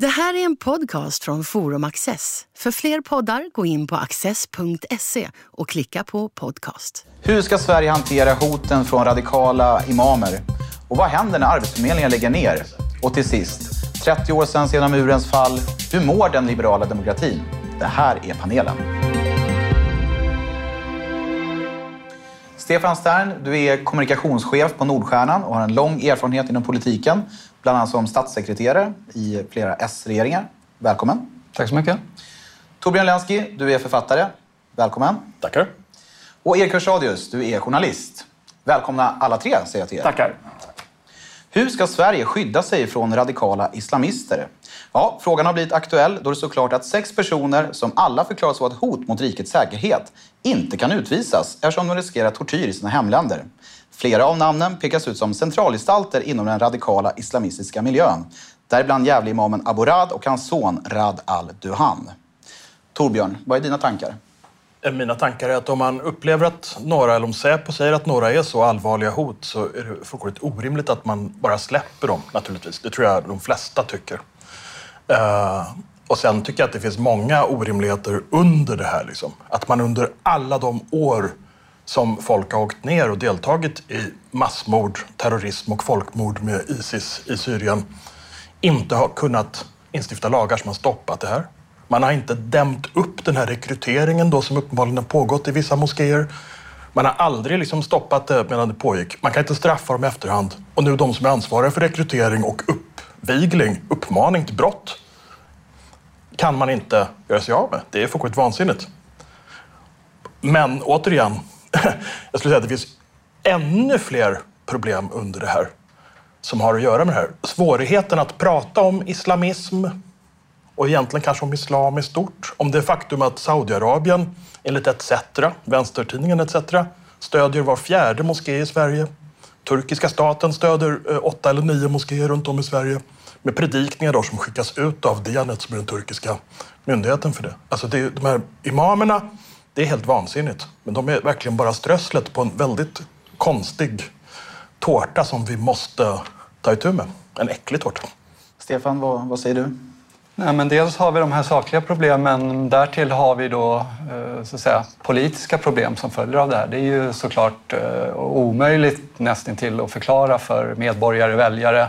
Det här är en podcast från Forum Access. För fler poddar, gå in på access.se och klicka på podcast. Hur ska Sverige hantera hoten från radikala imamer? Och vad händer när Arbetsförmedlingen lägger ner? Och till sist, 30 år sedan sedan murens fall. Hur mår den liberala demokratin? Det här är panelen. Stefan Stern, du är kommunikationschef på Nordstjärnan och har en lång erfarenhet inom politiken, bland annat som statssekreterare i flera S-regeringar. Välkommen. Tack så mycket. Torbjörn Lenski, du är författare. Välkommen. Tackar. Och Erik Hörsadius, du är journalist. Välkomna alla tre, säger jag till er. Tackar. Hur ska Sverige skydda sig från radikala islamister? Ja, frågan har blivit aktuell då det står klart att sex personer som alla förklaras vara ett hot mot rikets säkerhet inte kan utvisas eftersom de riskerar tortyr i sina hemländer. Flera av namnen pekas ut som centralgestalter inom den radikala islamistiska miljön. Däribland Gävleimamen Abu Rad och hans son Rad al-Duhan. Torbjörn, vad är dina tankar? Eh, mina tankar är att om man upplever att några, eller om Säpo säger att några är så allvarliga hot så är det fullkomligt orimligt att man bara släpper dem naturligtvis. Det tror jag de flesta tycker. Uh, och sen tycker jag att det finns många orimligheter under det här. Liksom. Att man under alla de år som folk har åkt ner och deltagit i massmord, terrorism och folkmord med Isis i Syrien inte har kunnat instifta lagar som har stoppat det här. Man har inte dämt upp den här rekryteringen då som uppenbarligen har pågått i vissa moskéer. Man har aldrig liksom stoppat det medan det pågick. Man kan inte straffa dem i efterhand. Och nu de som är ansvariga för rekrytering och uppvigling, uppmaning till brott, kan man inte göra sig av med. Det är fullkomligt vansinnigt. Men återigen, jag skulle säga att det finns ännu fler problem under det här som har att göra med det här. Svårigheten att prata om islamism och egentligen kanske om islam i stort. Om det faktum att Saudiarabien enligt ETC, vänstertidningen ETC, stödjer var fjärde moské i Sverige. Turkiska staten stöder eh, åtta eller nio moskéer runt om i Sverige med predikningar då som skickas ut av Dianet som är den turkiska myndigheten för det. Alltså det, de här imamerna, det är helt vansinnigt. Men de är verkligen bara strösslet på en väldigt konstig tårta som vi måste ta itu med. En äcklig tårta. Stefan, vad, vad säger du? Nej, men dels har vi de här sakliga problemen. Därtill har vi då eh, så att säga, politiska problem som följer av det här. Det är ju såklart eh, omöjligt nästintill att förklara för medborgare, väljare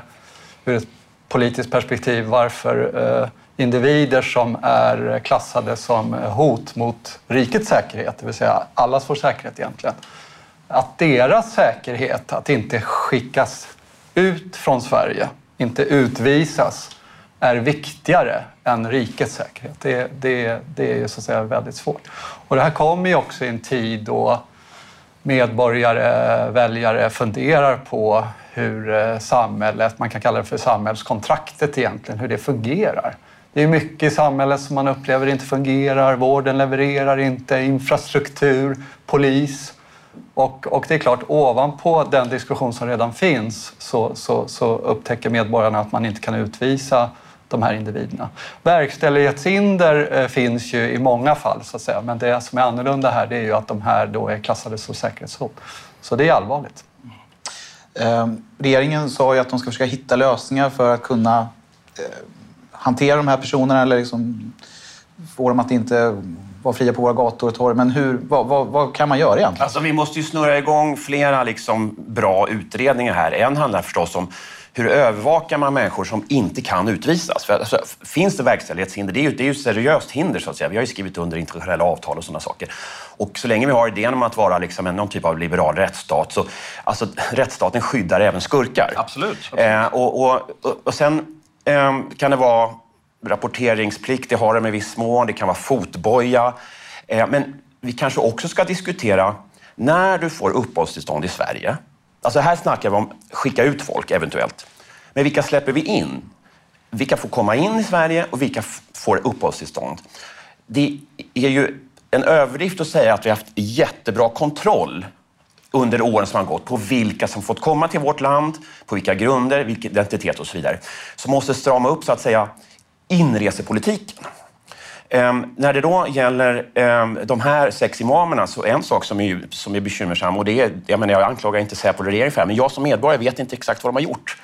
ur ett politiskt perspektiv varför eh, individer som är klassade som hot mot rikets säkerhet, det vill säga allas vår säkerhet egentligen, att deras säkerhet, att inte skickas ut från Sverige, inte utvisas, är viktigare än rikets säkerhet. Det, det, det är ju så att säga väldigt svårt. Och det här kommer ju också i en tid då medborgare, väljare funderar på hur eh, samhället, man kan kalla det för samhällskontraktet egentligen, hur det fungerar. Det är mycket i samhället som man upplever inte fungerar, vården levererar inte, infrastruktur, polis. Och, och det är klart, ovanpå den diskussion som redan finns så, så, så upptäcker medborgarna att man inte kan utvisa de här individerna. Verkställighetshinder eh, finns ju i många fall, så att säga. men det som är annorlunda här det är ju att de här då är klassade som säkerhetshot. Så det är allvarligt. Eh, regeringen sa ju att de ska försöka hitta lösningar för att kunna eh, hantera de här personerna eller liksom få dem att inte vara fria på våra gator och torg. Men hur, vad, vad, vad, kan man göra egentligen? Alltså, vi måste ju snurra igång flera liksom, bra utredningar här. En handlar förstås om hur övervakar man människor som inte kan utvisas? För, alltså, finns det verkställighetshinder? Det är ju, det är ju ett seriöst hinder. Så att säga. Vi har ju skrivit under internationella avtal och sådana saker. Och så länge vi har idén om att vara liksom en, någon typ av liberal rättsstat så alltså, rättsstaten skyddar även skurkar. Absolut. absolut. Eh, och, och, och, sen eh, Ehm, kan det vara rapporteringsplikt, det har de i viss mån. Det kan vara fotboja. Ehm, men vi kanske också ska diskutera när du får uppehållstillstånd i Sverige Alltså här snackar vi om skicka ut folk eventuellt. Men vilka släpper vi in? Vilka får komma in i Sverige och vilka får uppehållstillstånd? Det är ju en överdrift att säga att vi har haft jättebra kontroll under åren som har gått på vilka som fått komma till vårt land, på vilka grunder, vilken identitet och så vidare. Som måste strama upp så att säga inresepolitiken. Um, när det då gäller um, de här sex imamerna så en sak som är, som är bekymmersam och det är, jag, menar, jag anklagar inte Säpo eller regeringen för det men jag som medborgare vet inte exakt vad de har gjort.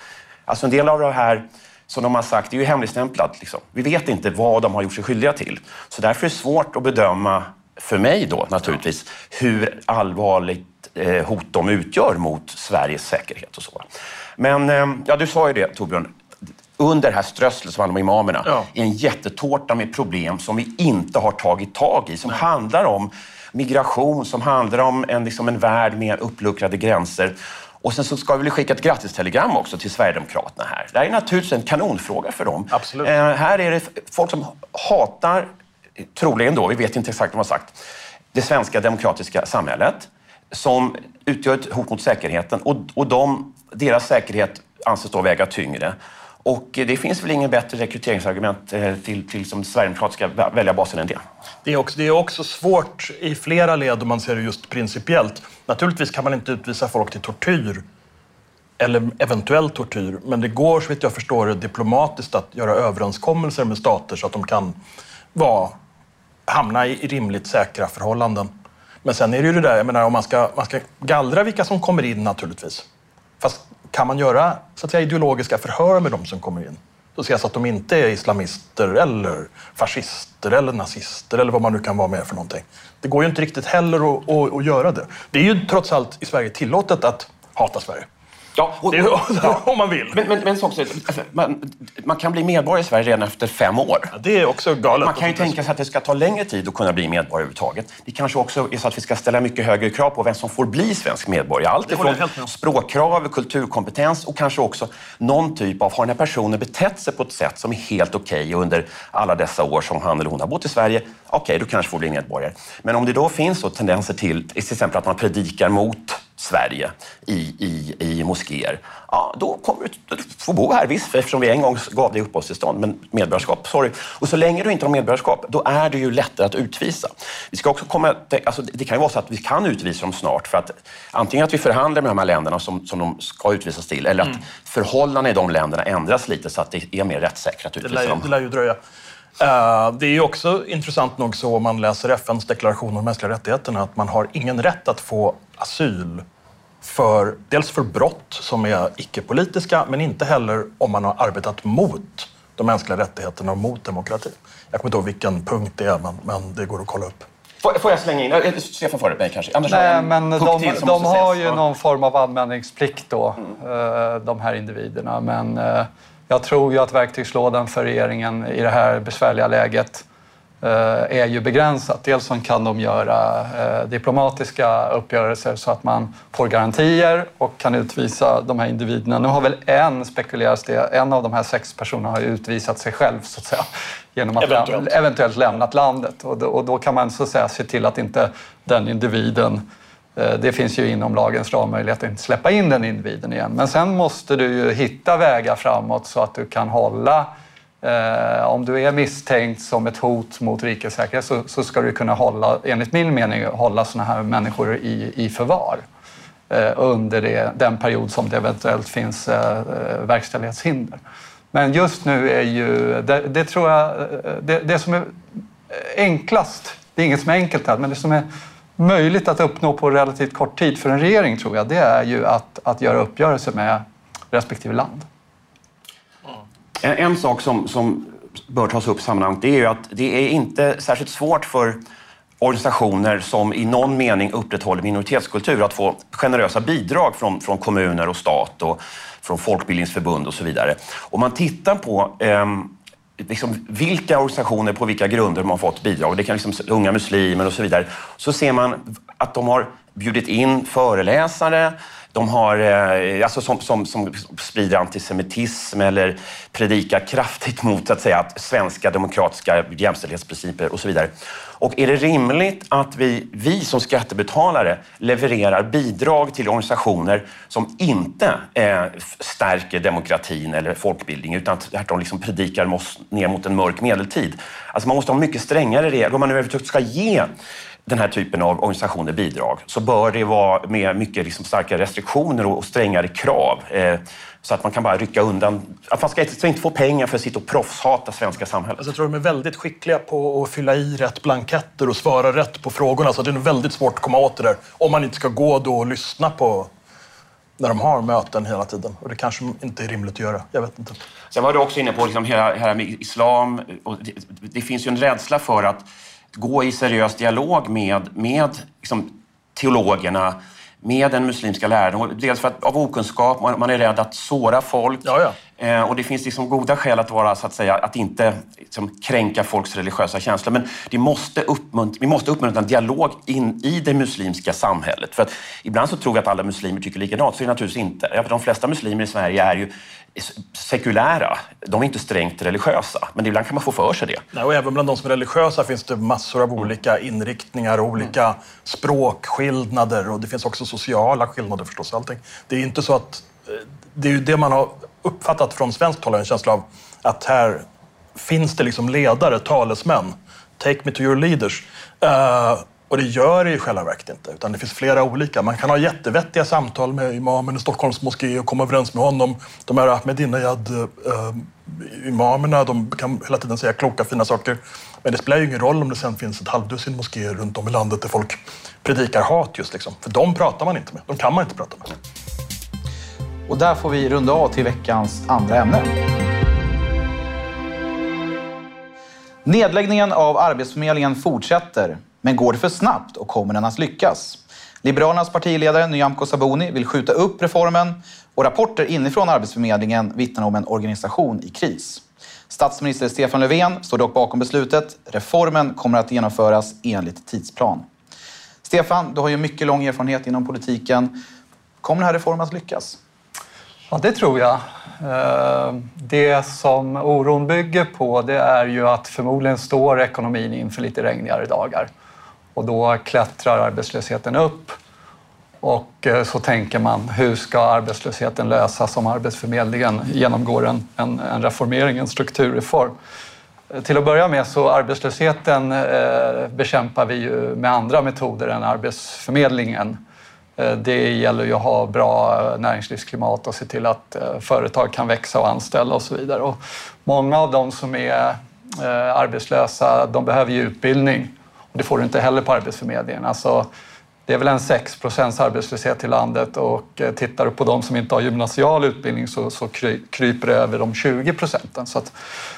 Alltså en del av det här som de har sagt, det är ju hemligstämplat. Liksom. Vi vet inte vad de har gjort sig skyldiga till. Så därför är det svårt att bedöma, för mig då naturligtvis, hur allvarligt eh, hot de utgör mot Sveriges säkerhet och så. Men eh, ja, du sa ju det Torbjörn, under det här strösslet som handlar om imamerna, Ja. är en jättetårta med problem som vi inte har tagit tag i, som handlar om migration, som handlar om en, liksom en värld med uppluckrade gränser. Och sen så ska vi väl skicka ett grattistelegram också till Sverigedemokraterna här. Det här är naturligtvis en kanonfråga för dem. Absolut. Eh, här är det folk som hatar, troligen då, vi vet inte exakt vad de har sagt, det svenska demokratiska samhället som utgör ett hot mot säkerheten och, och de, deras säkerhet anses då väga tyngre. Och det finns väl ingen bättre rekryteringsargument eh, till, till som sverigedemokratiska väljarbasen än det. Det är, också, det är också svårt i flera led om man ser det just principiellt. Naturligtvis kan man inte utvisa folk till tortyr eller eventuell tortyr, men det går så vitt jag förstår det diplomatiskt att göra överenskommelser med stater så att de kan vara, hamna i rimligt säkra förhållanden. Men sen är det ju det där, jag menar om man ska, man ska gallra vilka som kommer in naturligtvis. Fast kan man göra så att säga, ideologiska förhör med de som kommer in? Så ses jag så att de inte är islamister eller fascister eller nazister eller vad man nu kan vara med för någonting. Det går ju inte riktigt heller att, att, att göra det. Det är ju trots allt i Sverige tillåtet att hata Sverige. Ja, och, Det är, om man vill. men, men, men så också, alltså, man, man kan bli medborgare i Sverige redan efter fem år. Ja, det är också galet. Man kan ju tänka sig att det ska ta längre tid att kunna bli medborgare överhuvudtaget. Det kanske också är så att vi ska ställa mycket högre krav på vem som får bli svensk medborgare. Allt ifrån språkkrav, kulturkompetens och kanske också någon typ av, har den här personen betett sig på ett sätt som är helt okej under alla dessa år som han eller hon har bott i Sverige, okej, då kanske får bli medborgare. Men om det då finns så tendenser till, till exempel att man predikar mot Sverige i, i, i moskéer, ja, då kommer du att få bo här, visst, eftersom vi en gång gav dig uppehållstillstånd, men medborgarskap, sorry. Och så länge du inte har medborgarskap, då är det ju lättare att utvisa. Vi ska också komma, alltså, det kan ju vara så att vi kan utvisa dem snart, för att antingen att vi förhandlar med de här länderna som, som de ska utvisas till, eller att Mm. förhållandena i de länderna ändras lite så att det är mer rättssäkert att Det utvisa lär, ju- dem. det lär ju dröja. Eh, Det är ju också intressant nog så om man läser FNs deklaration om de mänskliga rättigheterna att man har ingen rätt att få asyl för dels för brott som är icke-politiska men inte heller om man har arbetat mot de mänskliga rättigheterna och mot demokrati. Jag kommer inte ihåg vilken punkt det är men, men det går att kolla upp. Får, jag slänga in, Stefan före mig kanske? Jag Nej, en men de, de måste har ju någon form av anmälningsplikt då, eh, de här individerna. Men eh, jag tror ju att verktygslådan för regeringen i det här besvärliga läget eh, är ju begränsat. Dels kan de göra eh, diplomatiska uppgörelser så att man får garantier och kan utvisa de här individerna. Nu har väl en, spekuleras det, en av de här sex personerna har utvisat sig själv så att säga. Genom att Eventuellt. eventuellt lämnat landet. Och då, och då kan man så att säga se till att inte den individen Eh, det finns ju inom lagens ram möjlighet att inte släppa in den individen igen. Men sen måste du ju hitta vägar framåt så att du kan hålla Eh, om du är misstänkt som ett hot mot rikets säkerhet så, så ska du kunna hålla, enligt min mening, hålla såna här människor i, i förvar eh, under det, den period som det eventuellt finns eh, eh verkställighetshinder. Men just nu är ju, det, det tror jag, eh, det, det som är enklast, det är inget som är enkelt här, men det som är möjligt att uppnå på relativt kort tid för en regering tror jag, det är ju att, att göra uppgörelser med respektive land. En, en sak som, som bör tas upp i sammanhanget det är ju att det är inte särskilt svårt för organisationer som i någon mening upprätthåller minoritetskultur att få generösa bidrag från, från kommuner och stat och från folkbildningsförbund och så vidare. Om man tittar på eh, liksom vilka organisationer på vilka grunder de har fått bidrag, det kan liksom unga muslimer och så vidare, så ser man att de har bjudit in föreläsare, de har, eh, alltså som, som, som sprider antisemitism eller predikar kraftigt mot att säga, att svenska demokratiska jämställdhetsprinciper och så vidare. Och är det rimligt att vi, vi som skattebetalare levererar bidrag till organisationer som inte eh, stärker demokratin eller folkbildning utan tvärtom liksom predikar oss ner mot en mörk medeltid? Alltså man måste ha mycket strängare regler. Om man nu överhuvudtaget ska ge den här typen av organisationer bidrag så bör det vara med mycket liksom starka restriktioner och strängare krav. Eh, så att man kan bara rycka undan. Att man ska inte, ska inte få pengar för att sitta och proffshata svenska samhället. Alltså, jag tror de är väldigt skickliga på att fylla i rätt blanketter och svara rätt på frågorna. Så det är väldigt svårt att komma åt det där. Om man inte ska gå då och lyssna på när de har möten hela tiden. Och det kanske inte är rimligt att göra. Jag vet inte. Sen var du också inne på liksom hela, hela med islam. Och det, det, finns ju en rädsla för att gå i seriös dialog med, med liksom, teologerna med den muslimska läran. Dels för att, av okunskap, man, man är rädd att såra folk. Ja, ja. Eh, och det finns liksom goda skäl att vara, så att säga, att inte liksom, kränka folks religiösa känslor. Men det måste uppmunt vi måste uppmuntra en dialog in i det muslimska samhället. För att ibland så tror vi att alla muslimer tycker likadant, så är det naturligtvis inte. Ja, för de flesta muslimer i Sverige är ju sekulära. De är inte strängt religiösa, men ibland kan man få för sig det. Nej, och även bland de som är religiösa finns det massor av olika inriktningar och olika mm. språkskillnader och det finns också sociala skillnader förstås. Allting. Det är inte så att... Eh, det är ju det man har uppfattat från svenskt håll, en känsla av att här finns det liksom ledare, talesmän. Take me to your leaders. Uh, och det gör det i själva verket inte, utan det finns flera olika. Man kan ha jättevettiga samtal med imamen i Stockholms moské och komma överens med honom. De här Ahmedinejad-imamerna, eh, uh, de kan hela tiden säga kloka, fina saker. Men det spelar ju ingen roll om det sen finns ett halvdussin moskéer runt om i landet där folk predikar hat just liksom. För de pratar man inte med. De kan man inte prata med. Och där får vi runda av till veckans andra ämne. Nedläggningen av Arbetsförmedlingen fortsätter. Men går det för snabbt och kommer den att lyckas? Liberalernas partiledare Nyamko Sabuni vill skjuta upp reformen och rapporter inifrån Arbetsförmedlingen vittnar om en organisation i kris. Statsminister Stefan Löfven står dock bakom beslutet. Reformen kommer att genomföras enligt tidsplan. Stefan, du har ju mycket lång erfarenhet inom politiken. Kommer den här reformen att lyckas? Ja, det tror jag. Eh, det som oron bygger på det är ju att förmodligen står ekonomin inför lite regnigare dagar. Och då klättrar arbetslösheten upp. Och eh, så tänker man, hur ska arbetslösheten lösas om Arbetsförmedlingen genomgår en, en, en reformering, en strukturreform? Eh, till att börja med så arbetslösheten eh, bekämpar vi ju med andra metoder än Arbetsförmedlingen. Eh, det gäller ju att ha bra eh, näringslivsklimat och se till att eh, företag kan växa och anställa och så vidare. Och många av de som är arbetslösa, de behöver ju utbildning. Det får du inte heller på Arbetsförmedlingen. Alltså, det är väl en 6% arbetslöshet i landet och tittar du på de som inte har gymnasial utbildning så, så kryper det över de 20 procenten. Att,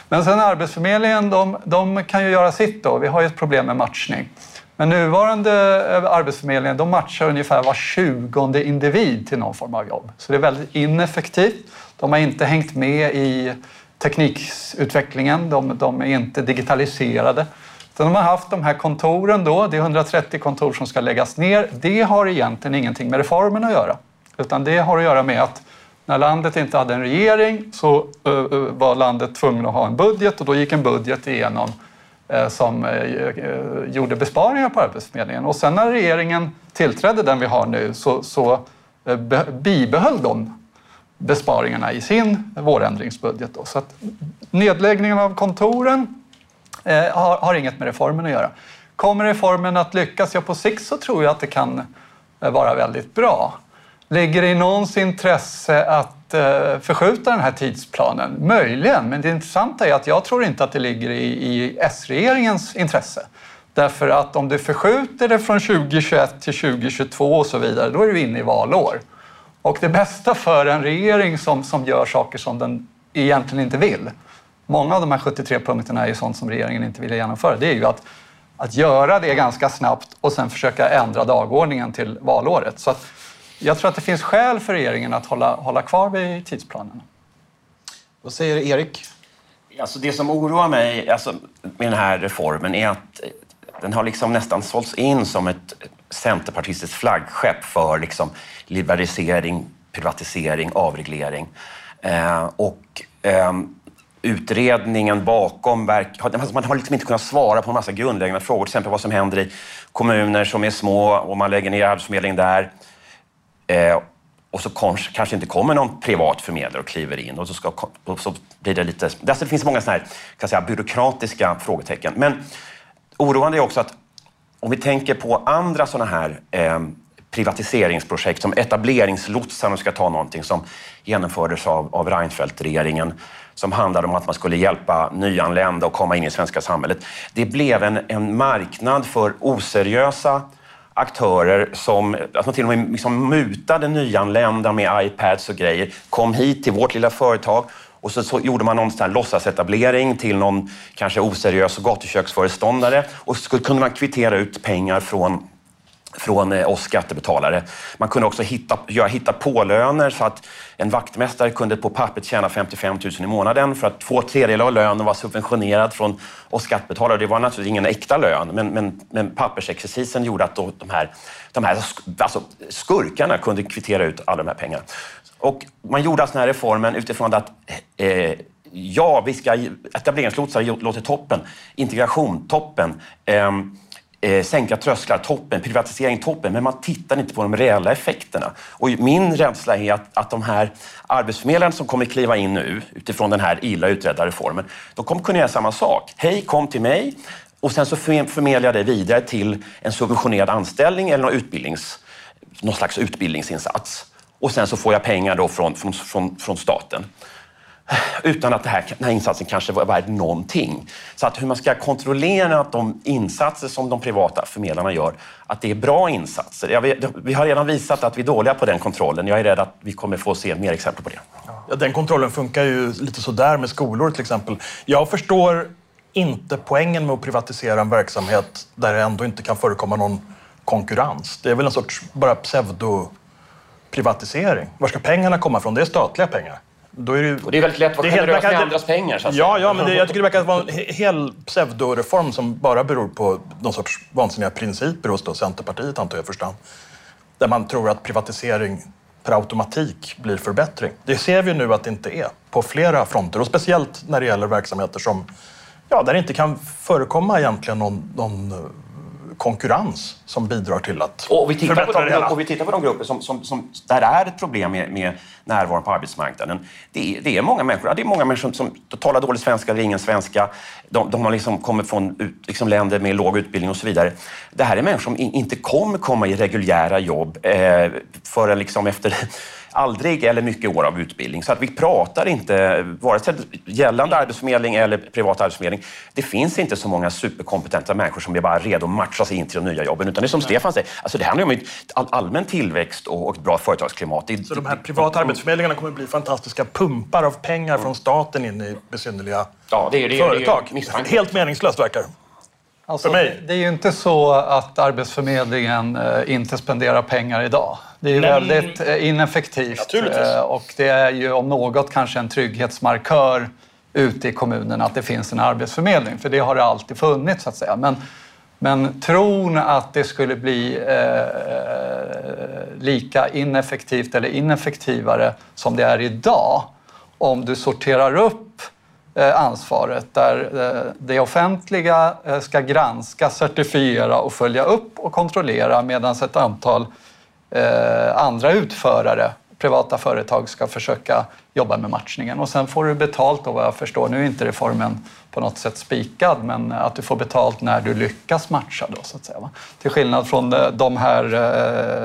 men sen Arbetsförmedlingen, de, de, kan ju göra sitt då. Vi har ju ett problem med matchning. Men nuvarande eh, Arbetsförmedlingen, de matchar ungefär var tjugonde individ till någon form av jobb. Så det är väldigt ineffektivt. De har inte hängt med i teknikutvecklingen, de, de är inte digitaliserade. De har haft de här kontoren då, det är 130 kontor som ska läggas ner. Det har egentligen ingenting med reformen att göra. Utan det har att göra med att när landet inte hade en regering så eh, eh, var landet tvungen att ha en budget och då gick en budget igenom Eh, som eh, eh, gjorde besparingar på Arbetsförmedlingen. Och sen när regeringen tillträdde, den vi har nu, så, så bibehöll de besparingarna i sin vårändringsbudget. Då. Så att nedläggningen av kontoren eh, har, har, inget med reformen att göra. Kommer reformen att lyckas? Ja, på sikt så tror jag att det kan vara väldigt bra. Ligger det i någons intresse att eh, förskjuta den här tidsplanen? Möjligen, men det intressanta är att jag tror inte att det ligger i, i S-regeringens intresse. Därför att om du förskjuter det från 2021 till 2022 och så vidare, då är du inne i valår. Och det bästa för en regering som, som gör saker som den egentligen inte vill, många av de här 73 punkterna är ju sånt som regeringen inte vill genomföra. Det är ju att, att göra det ganska snabbt och sen försöka ändra dagordningen till valåret. Så jag tror att det finns skäl för regeringen att hålla, hålla kvar vid tidsplanen. Vad säger Erik? Alltså det som oroar mig alltså, med den här reformen är att den har liksom nästan sålts in som ett centerpartistiskt flaggskepp för liksom liberalisering, privatisering, avreglering. Eh, och eh, utredningen bakom verk... Man har liksom inte kunnat svara på en massa grundläggande frågor. Till exempel vad som händer i kommuner som är små och man lägger ner Arbetsförmedlingen där. Eh, och så kanske inte kommer någon privat förmedlare och kliver in. Och så, ska, och så blir det lite... Alltså det finns många såna här, kan säga, byråkratiska frågetecken. Men oroande är också att om vi tänker på andra såna här eh, privatiseringsprojekt som etableringslotsar, om ska ta någonting som genomfördes av, av Reinfeldt-regeringen som handlade om att man skulle hjälpa nyanlända att komma in i det svenska samhället. Det blev en, en marknad för oseriösa aktörer som alltså till och med liksom mutade nyanlända med iPads och grejer, kom hit till vårt lilla företag och så, så gjorde man någon sån här låtsasetablering till någon kanske oseriös gatuköksföreståndare och så kunde man kvittera ut pengar från från eh, oss skattebetalare. Man kunde också hitta, göra hitta på-löner så att en vaktmästare kunde på pappret tjäna 55 000 i månaden för att två tredjedelar av lönen var subventionerad från oss skattebetalare. Det var naturligtvis ingen äkta lön, men, men, men pappersexercisen gjorde att då de här, de här alltså skurkarna kunde kvittera ut alla de här pengarna. Och man gjorde alltså den här reformen utifrån att eh, ja, vi ska etableringslotsar låter toppen, integration toppen. Eh, eh, sänka trösklar, toppen, privatisering, toppen, men man tittar inte på de reella effekterna. Och min rädsla är att, att de här arbetsförmedlarna som kommer kliva in nu utifrån den här illa utredda reformen, de kommer kunna göra samma sak. Hej, kom till mig och sen så förmedlar jag dig vidare till en subventionerad anställning eller någon, utbildnings, någon slags utbildningsinsats. Och sen så får jag pengar då från, från, från, från staten utan att det här, den här insatsen kanske var värd någonting. Så att hur man ska kontrollera att de insatser som de privata förmedlarna gör, att det är bra insatser. Vet, vi har redan visat att vi är dåliga på den kontrollen. Jag är rädd att vi kommer få se mer exempel på det. Ja, den kontrollen funkar ju lite sådär med skolor till exempel. Jag förstår inte poängen med att privatisera en verksamhet där det ändå inte kan förekomma någon konkurrens. Det är väl en sorts bara pseudo-privatisering. Var ska pengarna komma ifrån? Det är statliga pengar. Då är det, och det är väldigt lätt att vara generös med andras pengar. Så att ja, ja, men det, jag tycker det verkar vara en hel pseudoreform som bara beror på någon sorts vansinniga principer hos då Centerpartiet, antar jag förstås. Där man tror att privatisering per automatik blir förbättring. Det ser vi nu att det inte är på flera fronter och speciellt när det gäller verksamheter som, ja, där det inte kan förekomma egentligen någon, någon konkurrens som bidrar till att och vi tittar på de, Och vi tittar på de grupper som, som, som där är ett problem med, med närvaron på arbetsmarknaden. Det är, det är många människor, det är många människor som, som talar dålig svenska eller ingen svenska. De, de har liksom kommit från liksom länder med låg utbildning och så vidare. Det här är människor som inte kommer komma i reguljära jobb eh, förrän liksom efter aldrig eller mycket år av utbildning. Så att vi pratar inte, vare sig gällande arbetsförmedling eller privat arbetsförmedling, det finns inte så många superkompetenta människor som är bara redo att matcha sig in till de nya jobben. Utan det är som Stefan säger, alltså det handlar om all, allmän tillväxt och, ett bra företagsklimat. Så de här privata arbetsförmedlingarna kommer att bli fantastiska pumpar av pengar från staten in i besynnerliga ja, det är, det är, företag? Det är, Helt meningslöst verkar Alltså, det, det är ju inte så att Arbetsförmedlingen eh, inte spenderar pengar idag. Det är Nej. väldigt eh, ineffektivt eh, och det är ju om något kanske en trygghetsmarkör ute i kommunen att det finns en arbetsförmedling, för det har det alltid funnits så att säga. Men, men tron att det skulle bli eh, lika ineffektivt eller ineffektivare som det är idag om du sorterar upp Eh, ansvaret där eh, det offentliga eh, ska granska, certifiera och följa upp och kontrollera medan ett antal andra utförare, privata företag, ska försöka jobba med matchningen. Och sen får du betalt då vad jag förstår. Nu är inte reformen på något sätt spikad, men att du får betalt när du lyckas matcha då så att säga. Va? Till skillnad från de här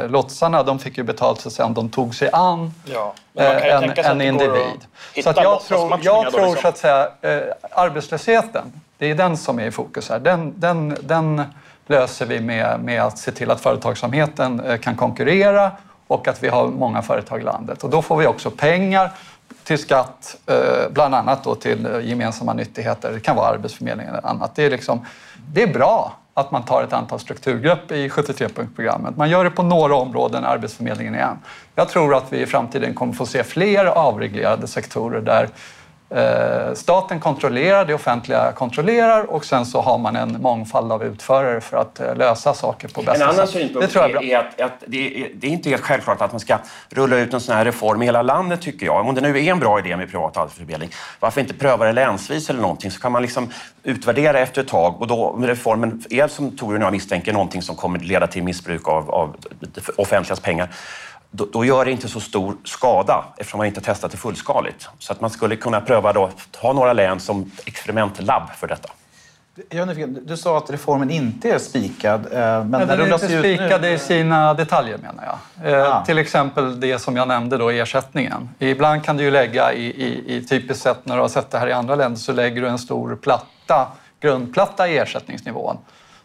eh, lotsarna, de fick ju betalt så om de tog sig an ja, eh, en, en individ. Så att jag tror, jag tror liksom. så att säga, eh, arbetslösheten, det är den som är i fokus här. Den, den, den löser vi med, med att se till att företagsamheten eh, kan konkurrera och att vi har många företag i landet. Och då får vi också pengar till skatt, eh, bland annat då till eh, gemensamma nyttigheter. Det kan vara Arbetsförmedlingen eller annat. Det är, liksom, det är bra att man tar ett antal strukturgrepp i 73-punktsprogrammet. Man gör det på några områden, Arbetsförmedlingen igen. Jag tror att vi i framtiden kommer få se fler avreglerade sektorer där Eh, staten kontrollerar, det offentliga kontrollerar och sen så har man en mångfald av utförare för att eh, lösa saker på bästa sätt. En annan synpunkt är, är, att, att det, är, det, är, inte helt självklart att man ska rulla ut en sån här reform i hela landet, tycker jag. Om det nu är en bra idé med privat arbetsförmedling, varför inte pröva det länsvis eller någonting? Så kan man liksom utvärdera efter ett tag och då om reformen är, som Torbjörn och jag misstänker, någonting som kommer leda till missbruk av, av offentligas pengar, då, då, gör det inte så stor skada eftersom man inte testat det fullskaligt. Så att man skulle kunna pröva då, ha några län som experimentlabb för detta. Du sa att reformen inte är spikad. Eh, men den, den är inte spikad i sina detaljer menar jag. Eh, ah. Till exempel det som jag nämnde då, ersättningen. Ibland kan du ju lägga i, i, i typiskt sett när du har sett det här i andra länder så lägger du en stor platta, grundplatta i ersättningsnivån.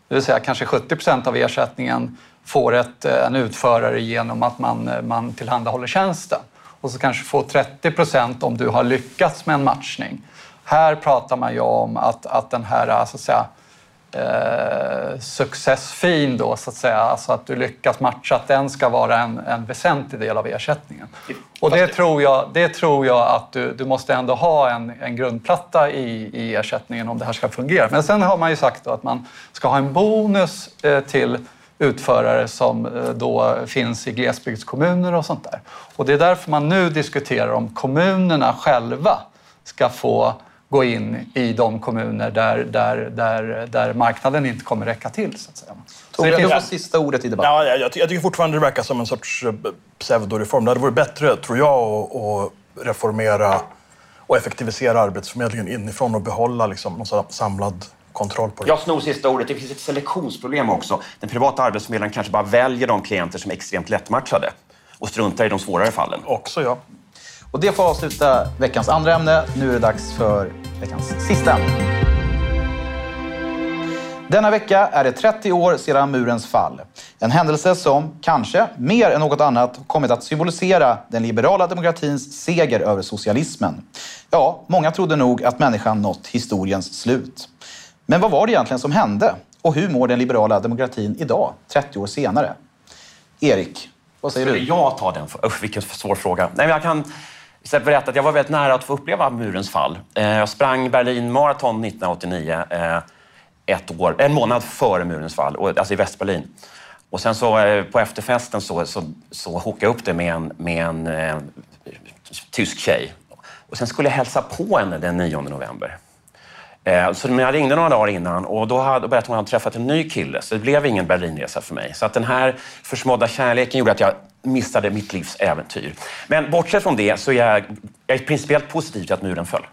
Det vill säga kanske 70 procent av ersättningen får ett, eh, en utförare genom att man, eh, man tillhandahåller tjänsten. Och så kanske får 30 procent om du har lyckats med en matchning. Här pratar man ju om att, att den här eh, så att säga, eh, successfin då, så att säga, alltså att du lyckas matcha, att den ska vara en, en väsentlig del av ersättningen. Och det tror jag, det tror jag att du, du måste ändå ha en, en grundplatta i, i ersättningen om det här ska fungera. Men sen har man ju sagt att man ska ha en bonus eh, till utförare som eh, då finns i glesbygdskommuner och sånt där. Och det är därför man nu diskuterar om kommunerna själva ska få gå in i de kommuner där, där, där, där marknaden inte kommer räcka till. Så att säga. Så det finns... sista ordet i debatten. Ja, jag, jag, tycker fortfarande det verkar som en sorts eh, pseudoreform. Det hade varit bättre, tror jag, att, att reformera och effektivisera Arbetsförmedlingen inifrån och behålla liksom, någon samlad kontroll på det. Jag snor sista ordet. Det finns ett selektionsproblem också. Den privata arbetsförmedlaren kanske bara väljer de klienter som är extremt lättmatchade och struntar i de svårare fallen. Också ja. Och det får avsluta veckans andra ämne. Nu är det dags för veckans sista ämne. Denna vecka är det 30 år sedan murens fall. En händelse som, kanske mer än något annat, kommit att symbolisera den liberala demokratins seger över socialismen. Ja, många trodde nog att människan nått historiens slut. Men vad var det egentligen som hände? Och hur mår den liberala demokratin idag, 30 år senare? Erik, vad säger Skulle du? jag ta den? Usch, vilken svår fråga. Nej, men jag kan berätta att jag var väldigt nära att få uppleva murens fall. Eh, jag sprang Berlin Marathon 1989, eh, ett år, en månad före murens fall, alltså i Västberlin. Och sen så eh, på efterfesten så, så, så hookade jag upp det med en, med en eh, tysk tjej. Och sen skulle jag hälsa på henne den 9 november. Eh, så jag ringde några dagar innan och då hade, berättade hon att hon träffat en ny kille, så det blev ingen Berlinresa för mig. Så att den här försmådda kärleken gjorde att jag missade mitt livs äventyr. Men bortsett från det så är jag, jag är principiellt positiv till att muren föll.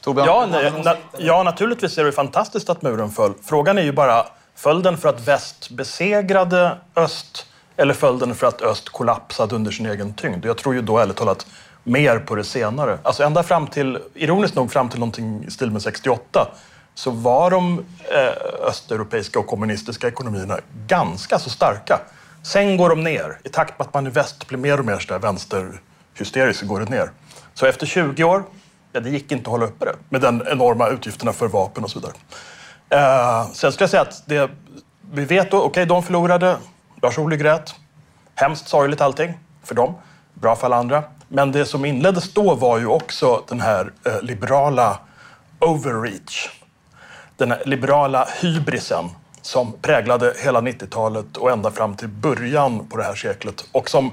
Torbjörn? Ja, nej, na, ja, naturligtvis är det fantastiskt att muren föll. Frågan är ju bara, föll den för att väst besegrade öst eller föll den för att öst kollapsade under sin egen tyngd? Jag tror ju då ärligt talat mer på det senare. Alltså ända fram till, ironiskt nog, fram till någonting i stil med 68 så var de eh, östeuropeiska och kommunistiska ekonomierna ganska så starka. Sen går de ner. I takt med att man i väst blir mer och mer så vänsterhysterisk så går det ner. Så efter 20 år, ja, det gick inte att hålla uppe det med de enorma utgifterna för vapen och så vidare. Eh, sen skulle jag säga att det, vi vet då, okej, okay, de förlorade. Lars Ohly grät. Hemskt sorgligt allting för dem. Bra för alla andra. Men det som inleddes då var ju också den här eh, liberala overreach. Den här liberala hybrisen som präglade hela 90-talet och ända fram till början på det här seklet. Och som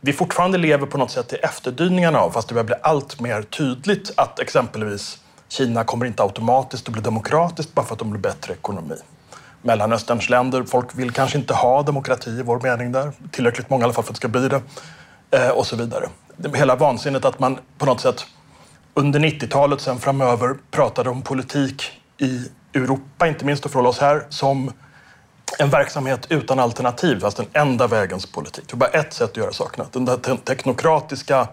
vi fortfarande lever på något sätt i efterdyningarna av, fast det börjar bli allt mer tydligt att exempelvis Kina kommer inte automatiskt att bli demokratiskt bara för att de blir bättre ekonomi. Mellanösterns länder, folk vill kanske inte ha demokrati i vår mening där. Tillräckligt många i alla fall för att det ska bli det. Eh, och så vidare. Hela vansinnet att man på något sätt under 90-talet sen framöver pratade om politik i Europa, inte minst för oss här, som en verksamhet utan alternativ, fast den enda vägens politik. Det var bara ett sätt att göra sakerna. Den där teknokratiska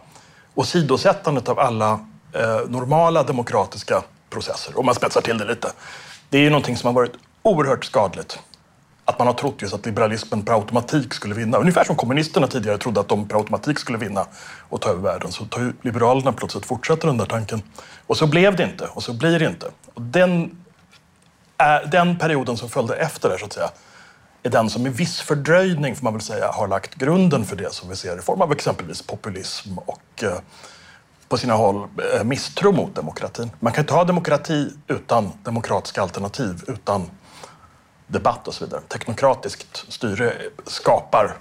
åsidosättandet av alla eh, normala demokratiska processer, om man spetsar till det lite. Det är ju någonting som har varit oerhört skadligt att man har trott just att liberalismen per automatik skulle vinna. Ungefär som kommunisterna tidigare trodde att de per automatik skulle vinna och ta över världen. Så tar ju liberalerna plötsligt fortsätter den där tanken. Och så blev det inte och så blir det inte. Och den, är, den perioden som följde efter det, så att säga, är den som med viss fördröjning, får man väl säga, har lagt grunden för det som vi ser i form av exempelvis populism och eh, på sina håll eh, misstro mot demokratin. Man kan inte ha demokrati utan demokratiska alternativ, utan debatt och så vidare. Teknokratiskt styre skapar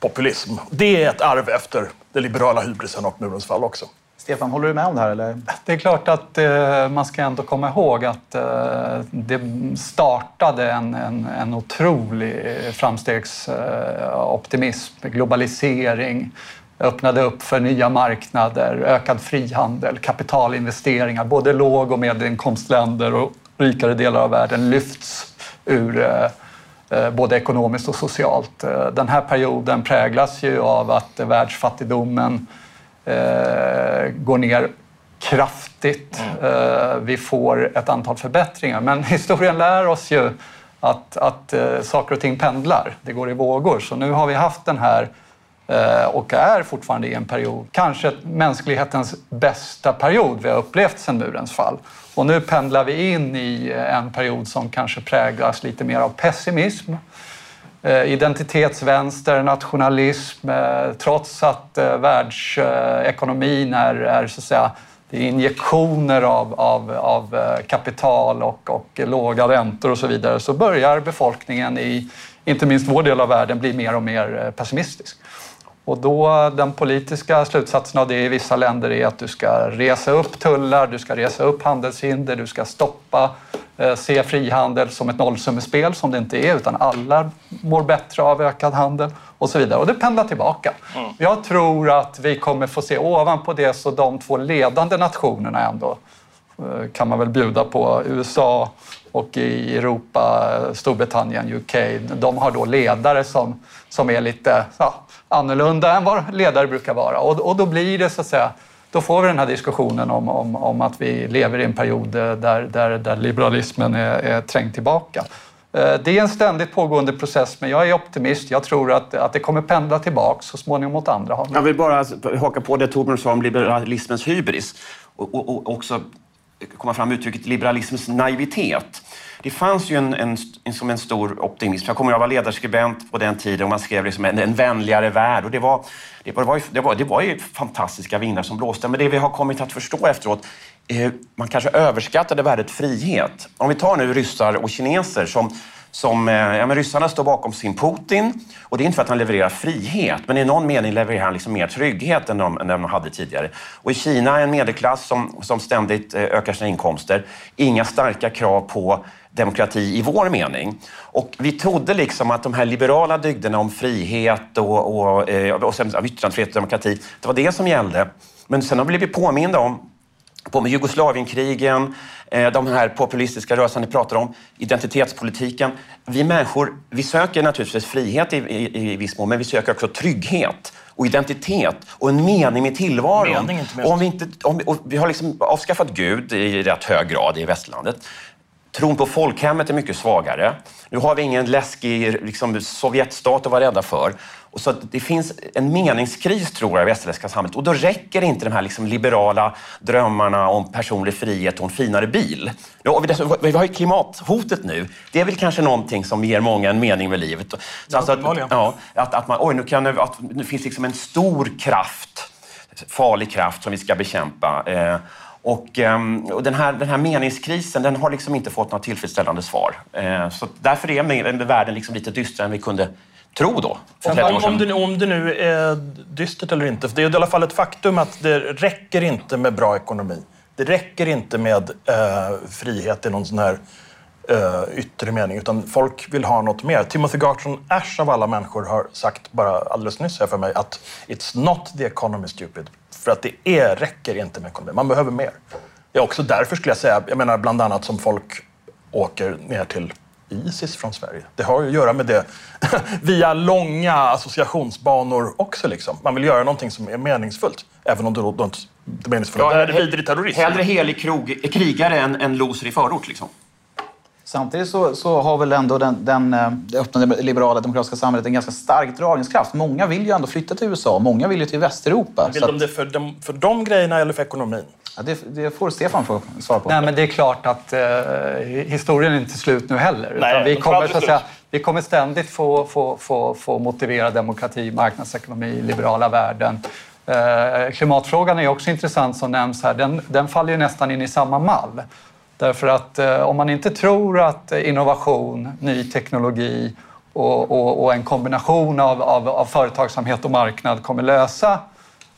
populism. Det är ett arv efter det liberala hybrisen och murens fall också. Stefan, håller du med om det här? Eller? Det är klart att eh, man ska ändå komma ihåg att eh, det startade en, en, en otrolig framstegsoptimism, eh, globalisering, öppnade upp för nya marknader, ökad frihandel, kapitalinvesteringar. Både låg och medelinkomstländer och rikare delar av världen lyfts ur eh, eh, både ekonomiskt och socialt. Eh, den här perioden präglas ju av att världsfattigdomen går ner kraftigt. Vi får ett antal förbättringar, men historien lär oss ju att, att saker och ting pendlar. Det går i vågor. Så nu har vi haft den här och är fortfarande i en period, kanske mänsklighetens bästa period vi har upplevt sedan murens fall. Och nu pendlar vi in i eh, en period som kanske präglas lite mer av pessimism eh, identitetsvänster, nationalism, eh, trots att världsekonomin är, är så att säga, det är injektioner av, av, av kapital och, och låga räntor och så vidare, så börjar befolkningen i inte minst vår del av världen bli mer och mer pessimistisk. Och då, den politiska slutsatsen av det i vissa länder är att du ska resa upp tullar, du ska resa upp handelshinder, du ska stoppa, eh, se frihandel som ett nollsummespel som det inte är, utan alla mår bättre av ökad handel och så vidare. Och det pendlar tillbaka. Mm. Jag tror att vi kommer få se ovanpå det så de två ledande nationerna ändå eh, kan man väl bjuda på. USA och i Europa, Storbritannien, UK, de har då ledare som, som är lite ja, annorlunda än vad ledare brukar vara. Och, och då blir det så att säga då får vi den här diskussionen om, om, om att vi lever i en period där, där, där liberalismen är, är trängd tillbaka. Eh, det är en ständigt pågående process, men jag är optimist. Jag tror att, att det kommer pendla tillbaka så småningom åt andra hållet. Jag vill bara haka på det Torbjörn sa om liberalismens hybris och, och, och också komma fram uttrycket liberalismens naivitet. Det fanns ju en, en, en, som en stor optimism. Jag kommer att vara ledarskribent på den tiden och man skrev liksom en, en vänligare värld. Och det, var, det, var, det, var, ju, det var det var ju fantastiska vindar som blåste. Men det vi har kommit att förstå efteråt, eh, man kanske överskattade värdet frihet. Om vi tar nu ryssar och kineser som som, eh, ja, men ryssarna står bakom sin Putin och det är inte för att han levererar frihet, men i någon mening levererar han liksom mer trygghet än de, än de hade tidigare. Och i Kina en medelklass som, som ständigt eh, ökar sina inkomster. Inga starka krav på demokrati i vår mening. Och vi trodde liksom att de här liberala dygderna om frihet och, och, eh, och sen yttrandefrihet och demokrati, det var det som gällde. Men sen har vi blivit påminda om på Jugoslavienkrigen, eh, de här populistiska rörelserna ni pratar om, identitetspolitiken. Vi människor vi söker naturligtvis frihet i, i, i viss mån, men vi söker också trygghet och identitet och en mening med tillvaron. Mening, och om vi, inte, om, vi har liksom avskaffat Gud i rätt hög grad i västlandet. Tron på folkhemmet är mycket svagare. Nu har vi ingen läskig liksom, Sovjetstat att vara rädda för. Och så det finns en meningskris tror jag i västerländska samhället och då räcker inte de här liksom liberala drömmarna om personlig frihet och en finare bil. Ja, vi, har ju klimathotet nu. Det är väl kanske någonting som ger många en mening med livet. Så alltså att, ja, att, att man, oj, nu, kan, att, nu finns liksom en stor kraft, farlig kraft som vi ska bekämpa. Eh, och, ehm, och, den, här, den här meningskrisen den har liksom inte fått något tillfredsställande svar. Eh, så därför är världen liksom lite dystrare än vi kunde tro då. Om, om, det, om det nu är dystert eller inte. För det är i alla fall ett faktum att det räcker inte med bra ekonomi. Det räcker inte med eh, frihet i någon sån här eh, yttre mening, utan folk vill ha något mer. Timothy Garton Ash av alla människor har sagt bara alldeles nyss här för mig att it's not the economy stupid. För att det är, räcker inte med ekonomi. Man behöver mer. Det är också därför skulle jag säga, jag menar bland annat som folk åker ner till Isis från Sverige. Det har ju att göra med det via långa associationsbanor också. Liksom. Man vill göra någonting som är meningsfullt, även om det då inte är meningsfullt. Ja, det är vidrig terrorism. Hellre helig krog, krigare än, än loser i förort. Liksom. Samtidigt så, så, har väl ändå den, den, eh, det öppna liberala demokratiska samhället en ganska stark dragningskraft. Många vill ju ändå flytta till USA, många vill ju till Västeuropa. Vill de det för de, för de grejerna eller för ekonomin? Ja, det, det, får Stefan få svara på. Nej, men det är klart att eh, historien är inte slut nu heller. Nej, vi, kommer, så att säga, vi kommer ständigt få, få, få, få motivera demokrati, marknadsekonomi, liberala värden. Eh, klimatfrågan är också intressant som nämns här. Den, den faller ju nästan in i samma mall. Därför att eh, om man inte tror att eh, innovation, ny teknologi och, och, och en kombination av, av, av, företagsamhet och marknad kommer lösa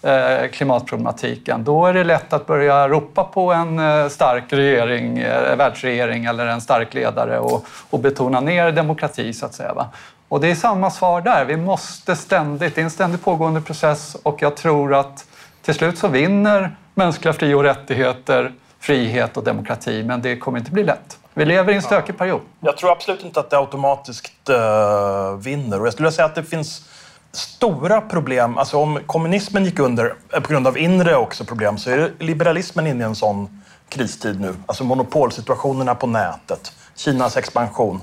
eh, klimatproblematiken, då är det lätt att börja ropa på en eh, stark regering, eh, världsregering eller en stark ledare och, och betona ner demokrati så att säga. Va? Och det är samma svar där. Vi måste ständigt, det är en ständigt pågående process och jag tror att till slut så vinner mänskliga fri och rättigheter frihet och demokrati, men det kommer inte bli lätt. Vi lever i en stökig period. Jag tror absolut inte att det automatiskt uh, vinner. Och jag skulle säga att det finns stora problem. Alltså om kommunismen gick under eh, på grund av inre också problem så är liberalismen inne i en sån kristid nu. Alltså monopolsituationerna på nätet, Kinas expansion.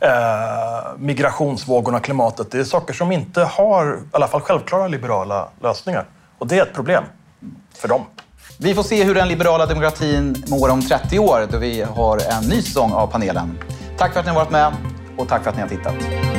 eh, migrationsvågorna, klimatet. Det är saker som inte har, i alla fall självklara liberala lösningar. Och det är ett problem för dem. Vi får se hur den liberala demokratin mår om 30 år då vi har en ny säsong av panelen. Tack för att ni har varit med och tack för att ni har tittat.